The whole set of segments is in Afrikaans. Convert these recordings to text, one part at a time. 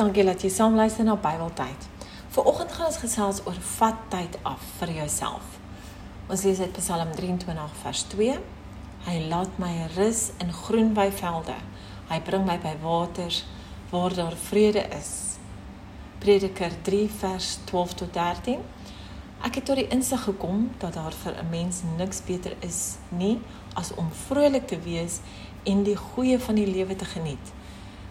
Dankie dat jy saam luister na Bybeltyd. Vanoggend gaan ons gesels oor vat tyd af vir jouself. Ons lees uit Psalm 23 vers 2. Hy laat my rus in groen weivelde. Hy bring my by waters waar daar vrede is. Prediker 3 vers 12 tot 13. Ek het tot die insig gekom dat daar vir 'n mens niks beter is nie as om vrolik te wees en die goeie van die lewe te geniet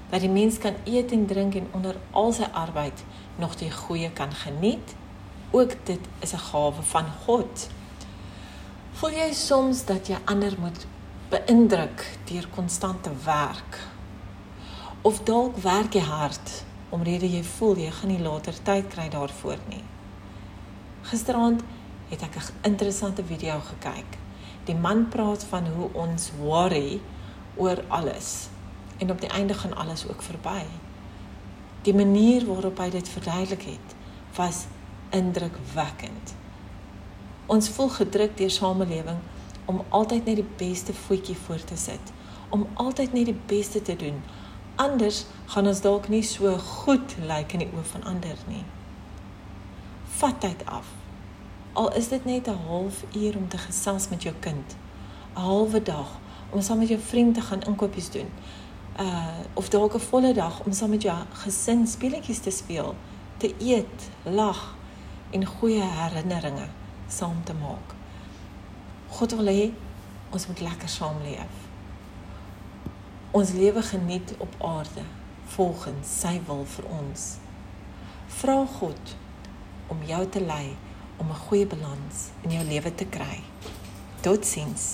dat die mens kan eet en drink en onder al sy arbeid nog die goeie kan geniet. Ook dit is 'n gawe van God. Voel jy soms dat jy ander moet beïndruk deur konstante werk? Of dalk werk jy hard omrede jy voel jy gaan nie later tyd kry daarvoor nie. Gisteraand het ek 'n interessante video gekyk. Die man praat van hoe ons worry oor alles en op die einde gaan alles ook verby. Die manier waarop hy dit verduidelik het, was indrukwekkend. Ons voel gedruk deur samelewing om altyd net die beste voetjie voor te sit, om altyd net die beste te doen. Anders gaan ons dalk nie so goed lyk in die oë van ander nie. Vat tyd af. Al is dit net 'n halfuur om te gesels met jou kind, 'n halwe dag om saam met jou vriend te gaan inkopies doen uh of dalk 'n volle dag om saam met jou gesin speletjies te speel, te eet, lag en goeie herinneringe saam te maak. God wil hê ons moet lekker saamleef. Ons lewe geniet op aarde volgens sy wil vir ons. Vra God om jou te lei om 'n goeie balans in jou lewe te kry. Totsiens.